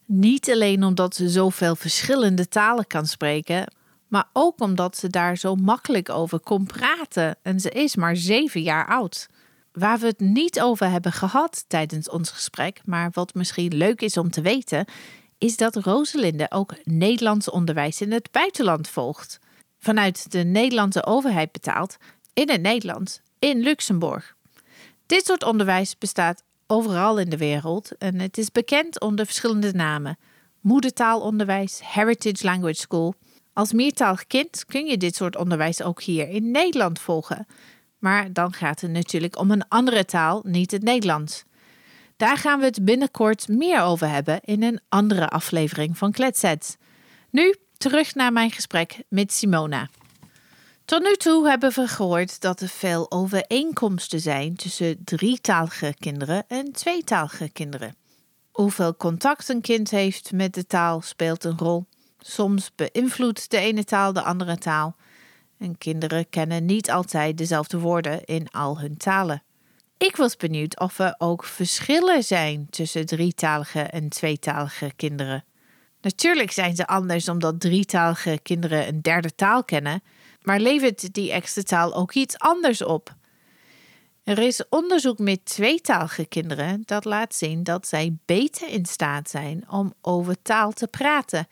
Niet alleen omdat ze zoveel verschillende talen kan spreken, maar ook omdat ze daar zo makkelijk over kon praten. En ze is maar zeven jaar oud. Waar we het niet over hebben gehad tijdens ons gesprek, maar wat misschien leuk is om te weten, is dat Rosalinde ook Nederlands onderwijs in het buitenland volgt. Vanuit de Nederlandse overheid betaald, in het Nederlands, in Luxemburg. Dit soort onderwijs bestaat overal in de wereld en het is bekend onder verschillende namen. Moedertaalonderwijs, Heritage Language School. Als meertalig kind kun je dit soort onderwijs ook hier in Nederland volgen. Maar dan gaat het natuurlijk om een andere taal, niet het Nederlands. Daar gaan we het binnenkort meer over hebben in een andere aflevering van Kletset. Nu terug naar mijn gesprek met Simona. Tot nu toe hebben we gehoord dat er veel overeenkomsten zijn tussen drietalige kinderen en tweetalige kinderen. Hoeveel contact een kind heeft met de taal speelt een rol. Soms beïnvloedt de ene taal de andere taal. En kinderen kennen niet altijd dezelfde woorden in al hun talen. Ik was benieuwd of er ook verschillen zijn tussen drietalige en tweetalige kinderen. Natuurlijk zijn ze anders omdat drietalige kinderen een derde taal kennen, maar levert die extra taal ook iets anders op. Er is onderzoek met tweetalige kinderen dat laat zien dat zij beter in staat zijn om over taal te praten.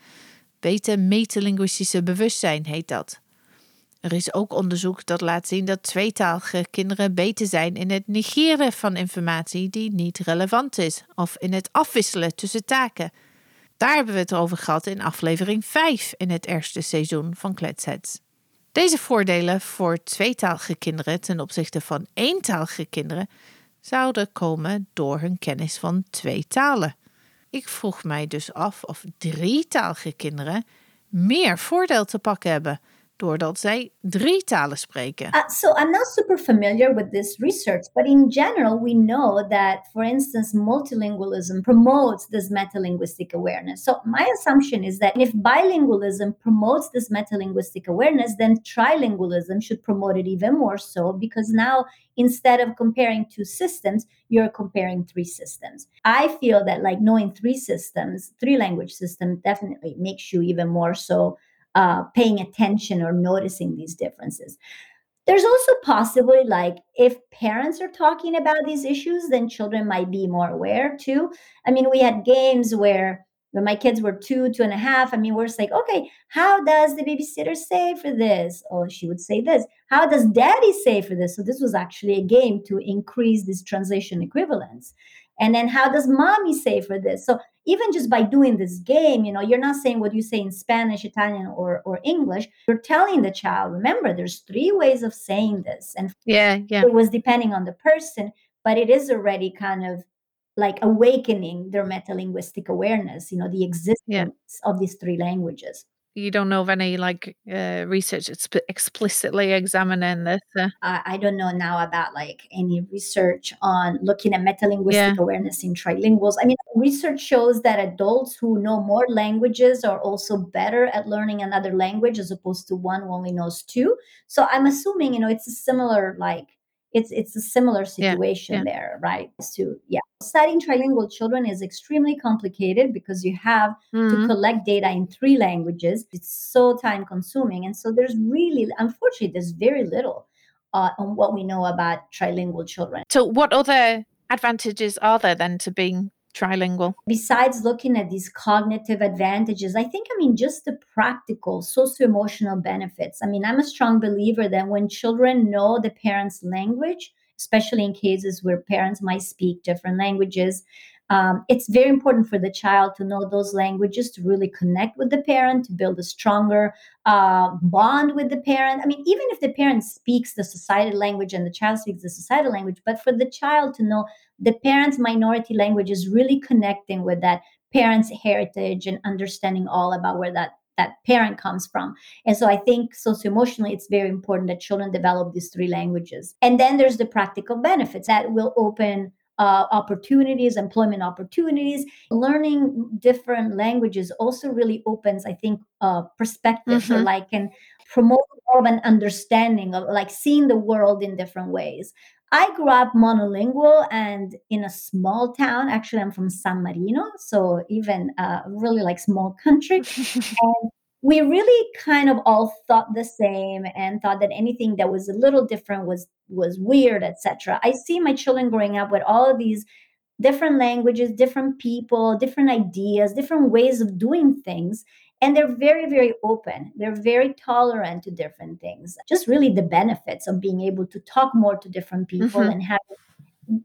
Beter metalinguïstische bewustzijn heet dat. Er is ook onderzoek dat laat zien dat tweetalige kinderen beter zijn in het negeren van informatie die niet relevant is of in het afwisselen tussen taken. Daar hebben we het over gehad in aflevering 5 in het eerste seizoen van Kletsheads. Deze voordelen voor tweetalige kinderen ten opzichte van eentalige kinderen zouden komen door hun kennis van twee talen. Ik vroeg mij dus af of drietalige kinderen meer voordeel te pakken hebben doordat zij drie talen spreken. Uh, so I'm not super familiar with this research, but in general, we know that, for instance, multilingualism promotes this metalinguistic awareness. So my assumption is that if bilingualism promotes this metalinguistic awareness, then trilingualism should promote it even more so because now instead of comparing two systems, you're comparing three systems. I feel that like knowing three systems, three language systems definitely makes you even more so uh, paying attention or noticing these differences. There's also possibly like if parents are talking about these issues, then children might be more aware too. I mean, we had games where when my kids were two, two and a half, I mean, we're just like, okay, how does the babysitter say for this? Oh, she would say this. How does daddy say for this? So this was actually a game to increase this translation equivalence. And then how does mommy say for this? So even just by doing this game, you know, you're not saying what you say in Spanish, Italian, or or English. You're telling the child, remember, there's three ways of saying this. And yeah, yeah. It was depending on the person, but it is already kind of like awakening their metalinguistic awareness, you know, the existence yeah. of these three languages you don't know of any like uh, research explicitly examining this uh... I, I, don't know now about like any research on looking at metalinguistic yeah. awareness in trilinguals. I mean research shows that adults who know more languages are also better at learning another language as opposed to one who only knows two. So i'm assuming you know it's a similar like it's it's a similar situation yeah, yeah. there right so yeah studying trilingual children is extremely complicated because you have mm-hmm. to collect data in three languages it's so time consuming and so there's really unfortunately there's very little uh, on what we know about trilingual children so what other advantages are there then to being trilingual? Besides looking at these cognitive advantages, I think, I mean, just the practical socio emotional benefits. I mean, I'm a strong believer that when children know the parent's language, especially in cases where parents might speak different languages, um, it's very important for the child to know those languages to really connect with the parent to build a stronger uh, bond with the parent i mean even if the parent speaks the societal language and the child speaks the societal language but for the child to know the parent's minority language is really connecting with that parent's heritage and understanding all about where that that parent comes from. And so I think socio-emotionally it's very important that children develop these three languages. And then there's the practical benefits that will open uh, opportunities, employment opportunities. Learning different languages also really opens, I think, uh, perspectives mm-hmm. or like can promote more of an understanding of like seeing the world in different ways. I grew up monolingual and in a small town. Actually, I'm from San Marino, so even uh, really like small country. and we really kind of all thought the same and thought that anything that was a little different was was weird etc i see my children growing up with all of these different languages different people different ideas different ways of doing things and they're very very open. They're very tolerant to different things. Just really the benefits of being able to talk more to different people mm-hmm. and have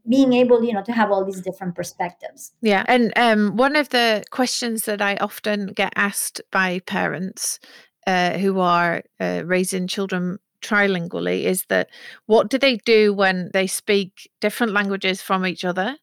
being able you know to have all these different perspectives. Yeah. And um, one of the questions that i often get asked by parents uh, who are uh, raising children trilingually is that what do they do when they speak different languages from each other?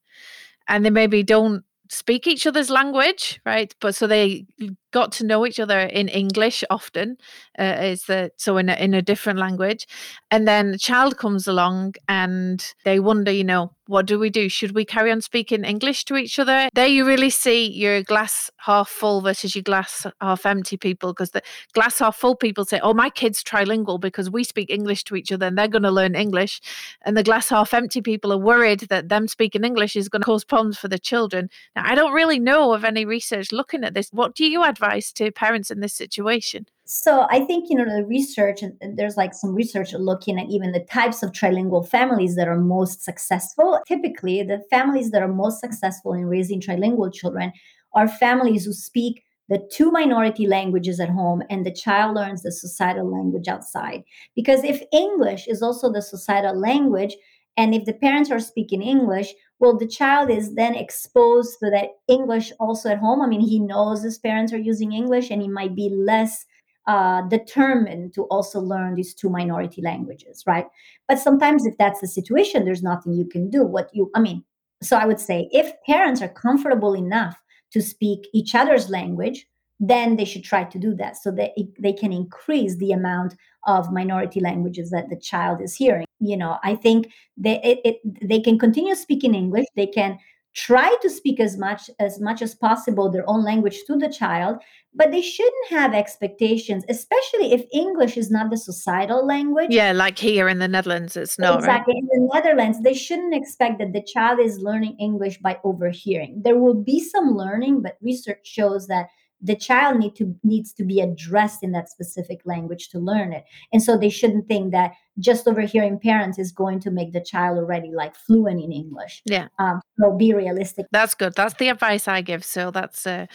And they maybe don't speak each other's language right? But so they got to know each other in English often, uh, is that so in a, in a different language, and then a child comes along and they wonder, you know, what do we do? Should we carry on speaking English to each other? There you really see your glass half full versus your glass half empty people because the glass half full people say, oh, my kid's trilingual because we speak English to each other and they're going to learn English. And the glass half empty people are worried that them speaking English is going to cause problems for the children. Now, I don't really know of any research looking at this. What do you advise to parents in this situation? So I think you know the research, and there's like some research looking at even the types of trilingual families that are most successful. Typically, the families that are most successful in raising trilingual children are families who speak the two minority languages at home and the child learns the societal language outside. Because if English is also the societal language, and if the parents are speaking English, well, the child is then exposed to that English also at home. I mean, he knows his parents are using English and he might be less uh, determined to also learn these two minority languages, right? But sometimes, if that's the situation, there's nothing you can do. What you, I mean, so I would say if parents are comfortable enough to speak each other's language, then they should try to do that so that it, they can increase the amount of minority languages that the child is hearing. You know, I think they it, it, they can continue speaking English. They can try to speak as much as much as possible their own language to the child but they shouldn't have expectations especially if english is not the societal language. Yeah like here in the netherlands it's not exactly. Right? in the netherlands they shouldn't expect that the child is learning english by overhearing. There will be some learning but research shows that the child need to needs to be addressed in that specific language to learn it. And so they shouldn't think that just overhearing parents is going to make the child already like fluent in english. Yeah. Um, so be realistic. That's good. That's the advice i give. So that's uh,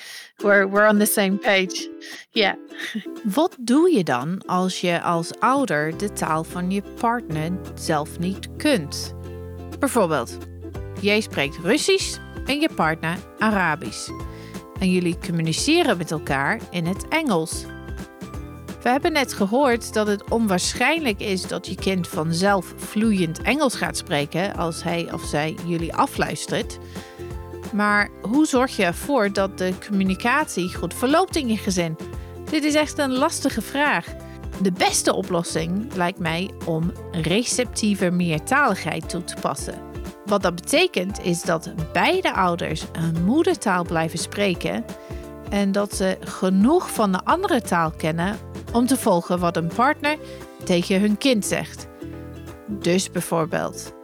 we're, we're on the same page. Yeah. Wat doe je dan als je als ouder de taal van je partner zelf niet kunt? Bijvoorbeeld jij spreekt russisch en je partner arabisch en jullie communiceren met elkaar in het Engels. We hebben net gehoord dat het onwaarschijnlijk is dat je kind vanzelf vloeiend Engels gaat spreken als hij of zij jullie afluistert. Maar hoe zorg je ervoor dat de communicatie goed verloopt in je gezin? Dit is echt een lastige vraag. De beste oplossing lijkt mij om receptieve meertaligheid toe te passen. Wat dat betekent is dat beide ouders een moedertaal blijven spreken en dat ze genoeg van de andere taal kennen om te volgen wat een partner tegen hun kind zegt. Dus bijvoorbeeld,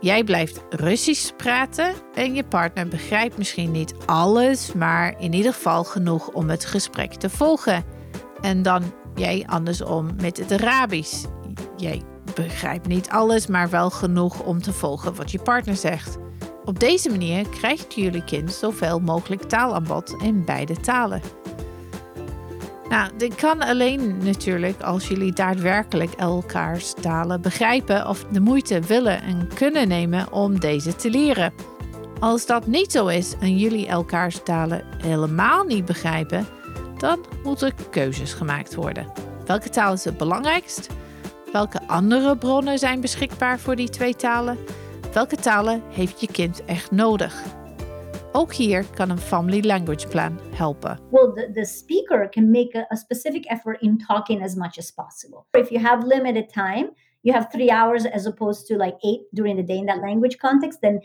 jij blijft Russisch praten en je partner begrijpt misschien niet alles, maar in ieder geval genoeg om het gesprek te volgen. En dan jij andersom met het Arabisch. Jij begrijpt niet alles, maar wel genoeg om te volgen wat je partner zegt. Op deze manier krijgt jullie kind zoveel mogelijk taalaanbod in beide talen. Nou, dit kan alleen natuurlijk als jullie daadwerkelijk elkaars talen begrijpen of de moeite willen en kunnen nemen om deze te leren. Als dat niet zo is en jullie elkaars talen helemaal niet begrijpen, dan moeten keuzes gemaakt worden. Welke taal is het belangrijkst? Welke andere bronnen zijn beschikbaar voor die twee talen? Welke talen heeft je kind echt nodig? Ook hier kan een family language plan helpen. Well, the, the speaker can make a, a specific effort in talking as much as possible. If you have limited time, you have three hours as opposed to like eight during the day in that language context, then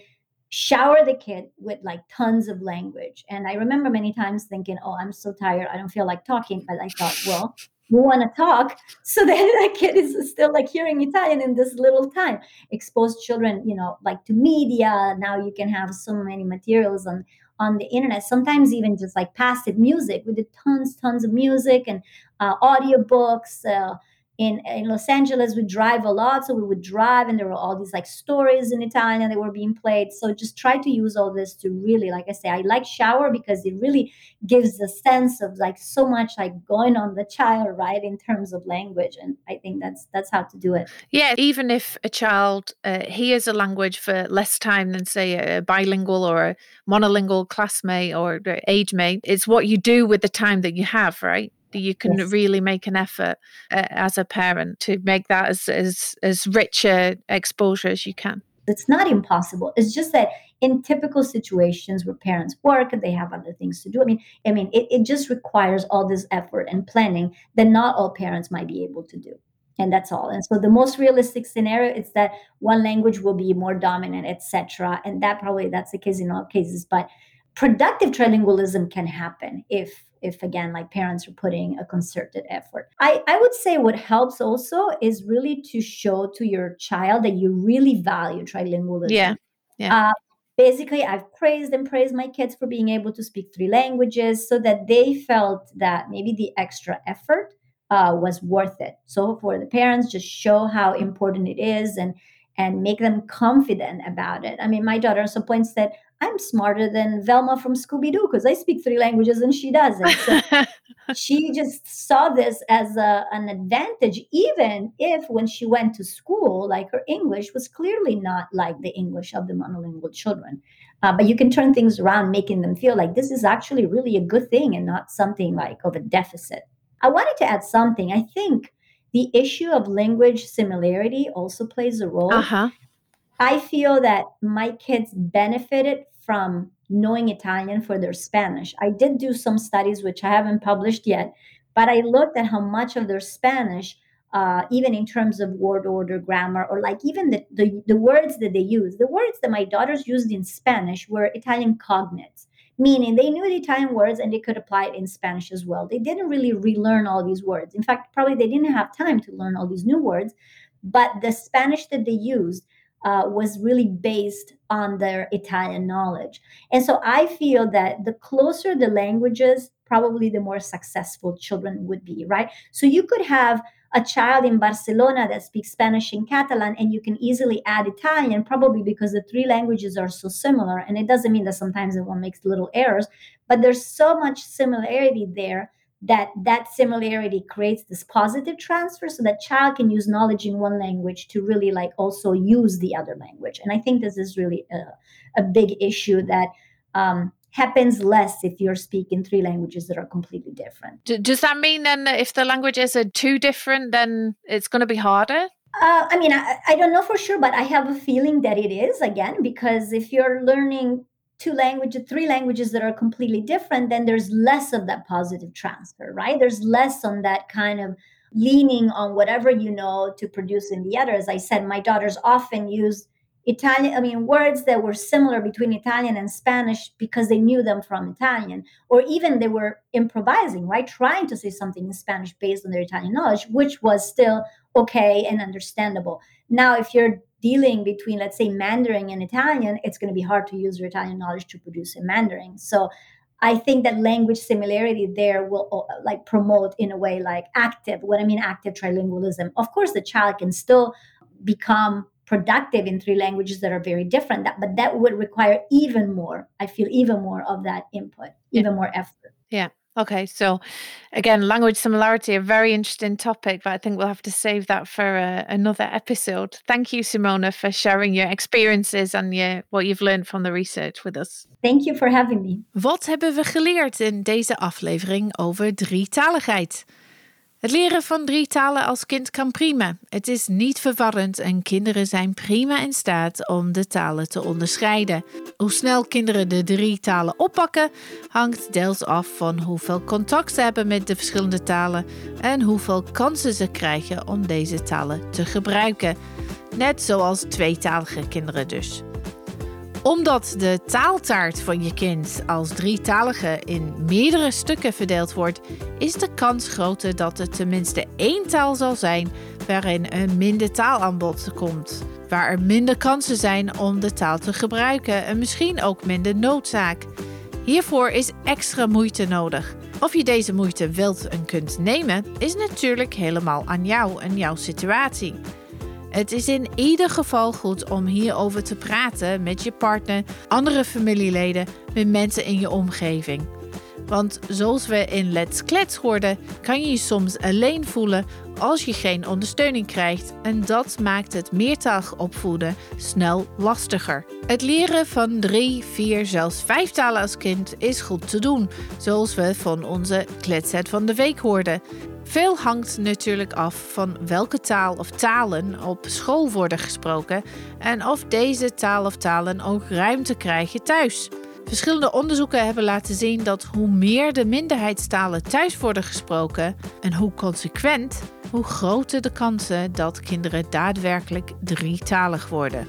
shower the kid with like tons of language. And I remember many times thinking, oh, I'm so tired. I don't feel like talking. But I thought, well, we want to talk so that that kid is still like hearing italian in this little time. Expose children you know like to media now you can have so many materials on on the internet. Sometimes even just like passive music we did tons tons of music and uh, audiobooks uh, in, in Los Angeles, we drive a lot. So we would drive, and there were all these like stories in Italian that were being played. So just try to use all this to really, like I say, I like shower because it really gives a sense of like so much like going on the child, right, in terms of language. And I think that's that's how to do it. Yeah, even if a child uh, hears a language for less time than say a bilingual or a monolingual classmate or age mate, it's what you do with the time that you have, right? You can yes. really make an effort uh, as a parent to make that as, as as rich a exposure as you can it's not impossible it's just that in typical situations where parents work and they have other things to do. I mean, I mean, it, it just requires all this effort and planning that not all parents might be able to do. And that's all. And so the most realistic scenario is that one language will be more dominant, etc. And that probably that's the case in all cases. But productive trilingualism can happen if if again like parents are putting a concerted effort i i would say what helps also is really to show to your child that you really value trilingualism Yeah. Yeah. uh, basically i've praised and praised my kids for being able to speak three languages so that they felt that maybe the extra effort uh, was worth it so for the parents just show how important it is and and make them confident about it i mean my daughter also points point said i'm smarter than velma from scooby-doo because i speak three languages and she doesn't. So she just saw this as a, an advantage even if when she went to school like her english was clearly not like the english of the monolingual children. Uh, but you can turn things around making them feel like this is actually really a good thing and not something like of a deficit. I wanted to add something. I think the issue of language similarity also plays a role uh-huh. I feel that my kids benefited from knowing Italian for their Spanish. I did do some studies, which I haven't published yet, but I looked at how much of their Spanish, uh, even in terms of word order, grammar, or like even the, the, the words that they use, the words that my daughters used in Spanish were Italian cognates, meaning they knew the Italian words and they could apply it in Spanish as well. They didn't really relearn all these words. In fact, probably they didn't have time to learn all these new words, but the Spanish that they used uh, was really based on their Italian knowledge. And so I feel that the closer the languages, probably the more successful children would be, right? So you could have a child in Barcelona that speaks Spanish and Catalan, and you can easily add Italian, probably because the three languages are so similar. And it doesn't mean that sometimes one makes little errors, but there's so much similarity there that that similarity creates this positive transfer so that child can use knowledge in one language to really like also use the other language and i think this is really a, a big issue that um, happens less if you're speaking three languages that are completely different D- does that mean then that if the languages are too different, then it's going to be harder? Uh, I mean, I, I don't know for sure, but I have a feeling that it is again because if you're learning two languages, three languages that are completely different, then there's less of that positive transfer, right? There's less on that kind of leaning on whatever you know to produce in the other. As I said, my daughters often use Italian, I mean, words that were similar between Italian and Spanish because they knew them from Italian, or even they were improvising, right? Trying to say something in Spanish based on their Italian knowledge, which was still okay and understandable. Now, if you're dealing between, let's say, Mandarin and Italian, it's going to be hard to use your Italian knowledge to produce in Mandarin. So I think that language similarity there will uh, like promote in a way like active. What I mean, active trilingualism. Of course, the child can still become productive in three languages that are very different that, but that would require even more i feel even more of that input even more effort Yeah. Okay. So, again, language similarity, a very interesting topic, but I think we'll have to save that for uh, another episode. Thank you, Simona, for sharing your experiences and your, what you've learned from the research with us. thank you for having me Wat hebben we geleerd in deze aflevering over drietaligheid? Het leren van drie talen als kind kan prima. Het is niet verwarrend en kinderen zijn prima in staat om de talen te onderscheiden. Hoe snel kinderen de drie talen oppakken hangt deels af van hoeveel contact ze hebben met de verschillende talen en hoeveel kansen ze krijgen om deze talen te gebruiken. Net zoals tweetalige kinderen dus omdat de taaltaart van je kind als drietalige in meerdere stukken verdeeld wordt, is de kans groter dat er tenminste één taal zal zijn waarin een minder taalaanbod komt. Waar er minder kansen zijn om de taal te gebruiken en misschien ook minder noodzaak. Hiervoor is extra moeite nodig. Of je deze moeite wilt en kunt nemen, is natuurlijk helemaal aan jou en jouw situatie. Het is in ieder geval goed om hierover te praten met je partner, andere familieleden, met mensen in je omgeving. Want zoals we in Let's Klets hoorden, kan je je soms alleen voelen als je geen ondersteuning krijgt en dat maakt het meertalig opvoeden snel lastiger. Het leren van drie, vier, zelfs vijf talen als kind is goed te doen, zoals we van onze kletset van de week hoorden. Veel hangt natuurlijk af van welke taal of talen op school worden gesproken en of deze taal of talen ook ruimte krijgen thuis. Verschillende onderzoeken hebben laten zien dat hoe meer de minderheidstalen thuis worden gesproken en hoe consequent, hoe groter de kansen dat kinderen daadwerkelijk drietalig worden.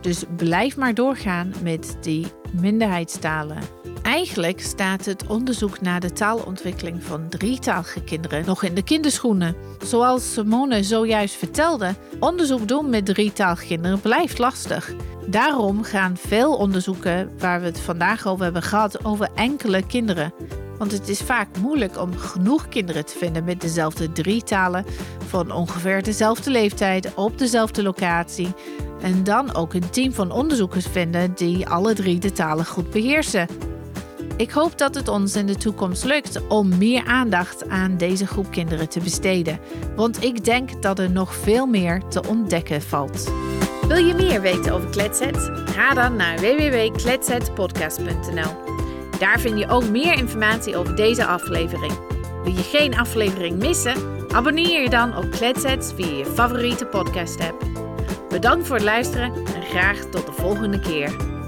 Dus blijf maar doorgaan met die minderheidstalen. Eigenlijk staat het onderzoek naar de taalontwikkeling van drietalige kinderen nog in de kinderschoenen. Zoals Simone zojuist vertelde, onderzoek doen met drietalige kinderen blijft lastig. Daarom gaan veel onderzoeken waar we het vandaag over hebben gehad over enkele kinderen. Want het is vaak moeilijk om genoeg kinderen te vinden met dezelfde drie talen van ongeveer dezelfde leeftijd op dezelfde locatie. En dan ook een team van onderzoekers vinden die alle drie de talen goed beheersen. Ik hoop dat het ons in de toekomst lukt om meer aandacht aan deze groep kinderen te besteden. Want ik denk dat er nog veel meer te ontdekken valt. Wil je meer weten over Kletset? Ga dan naar www.kletsetpodcast.nl. Daar vind je ook meer informatie over deze aflevering. Wil je geen aflevering missen? Abonneer je dan op Kletsets via je favoriete podcast app. Bedankt voor het luisteren en graag tot de volgende keer.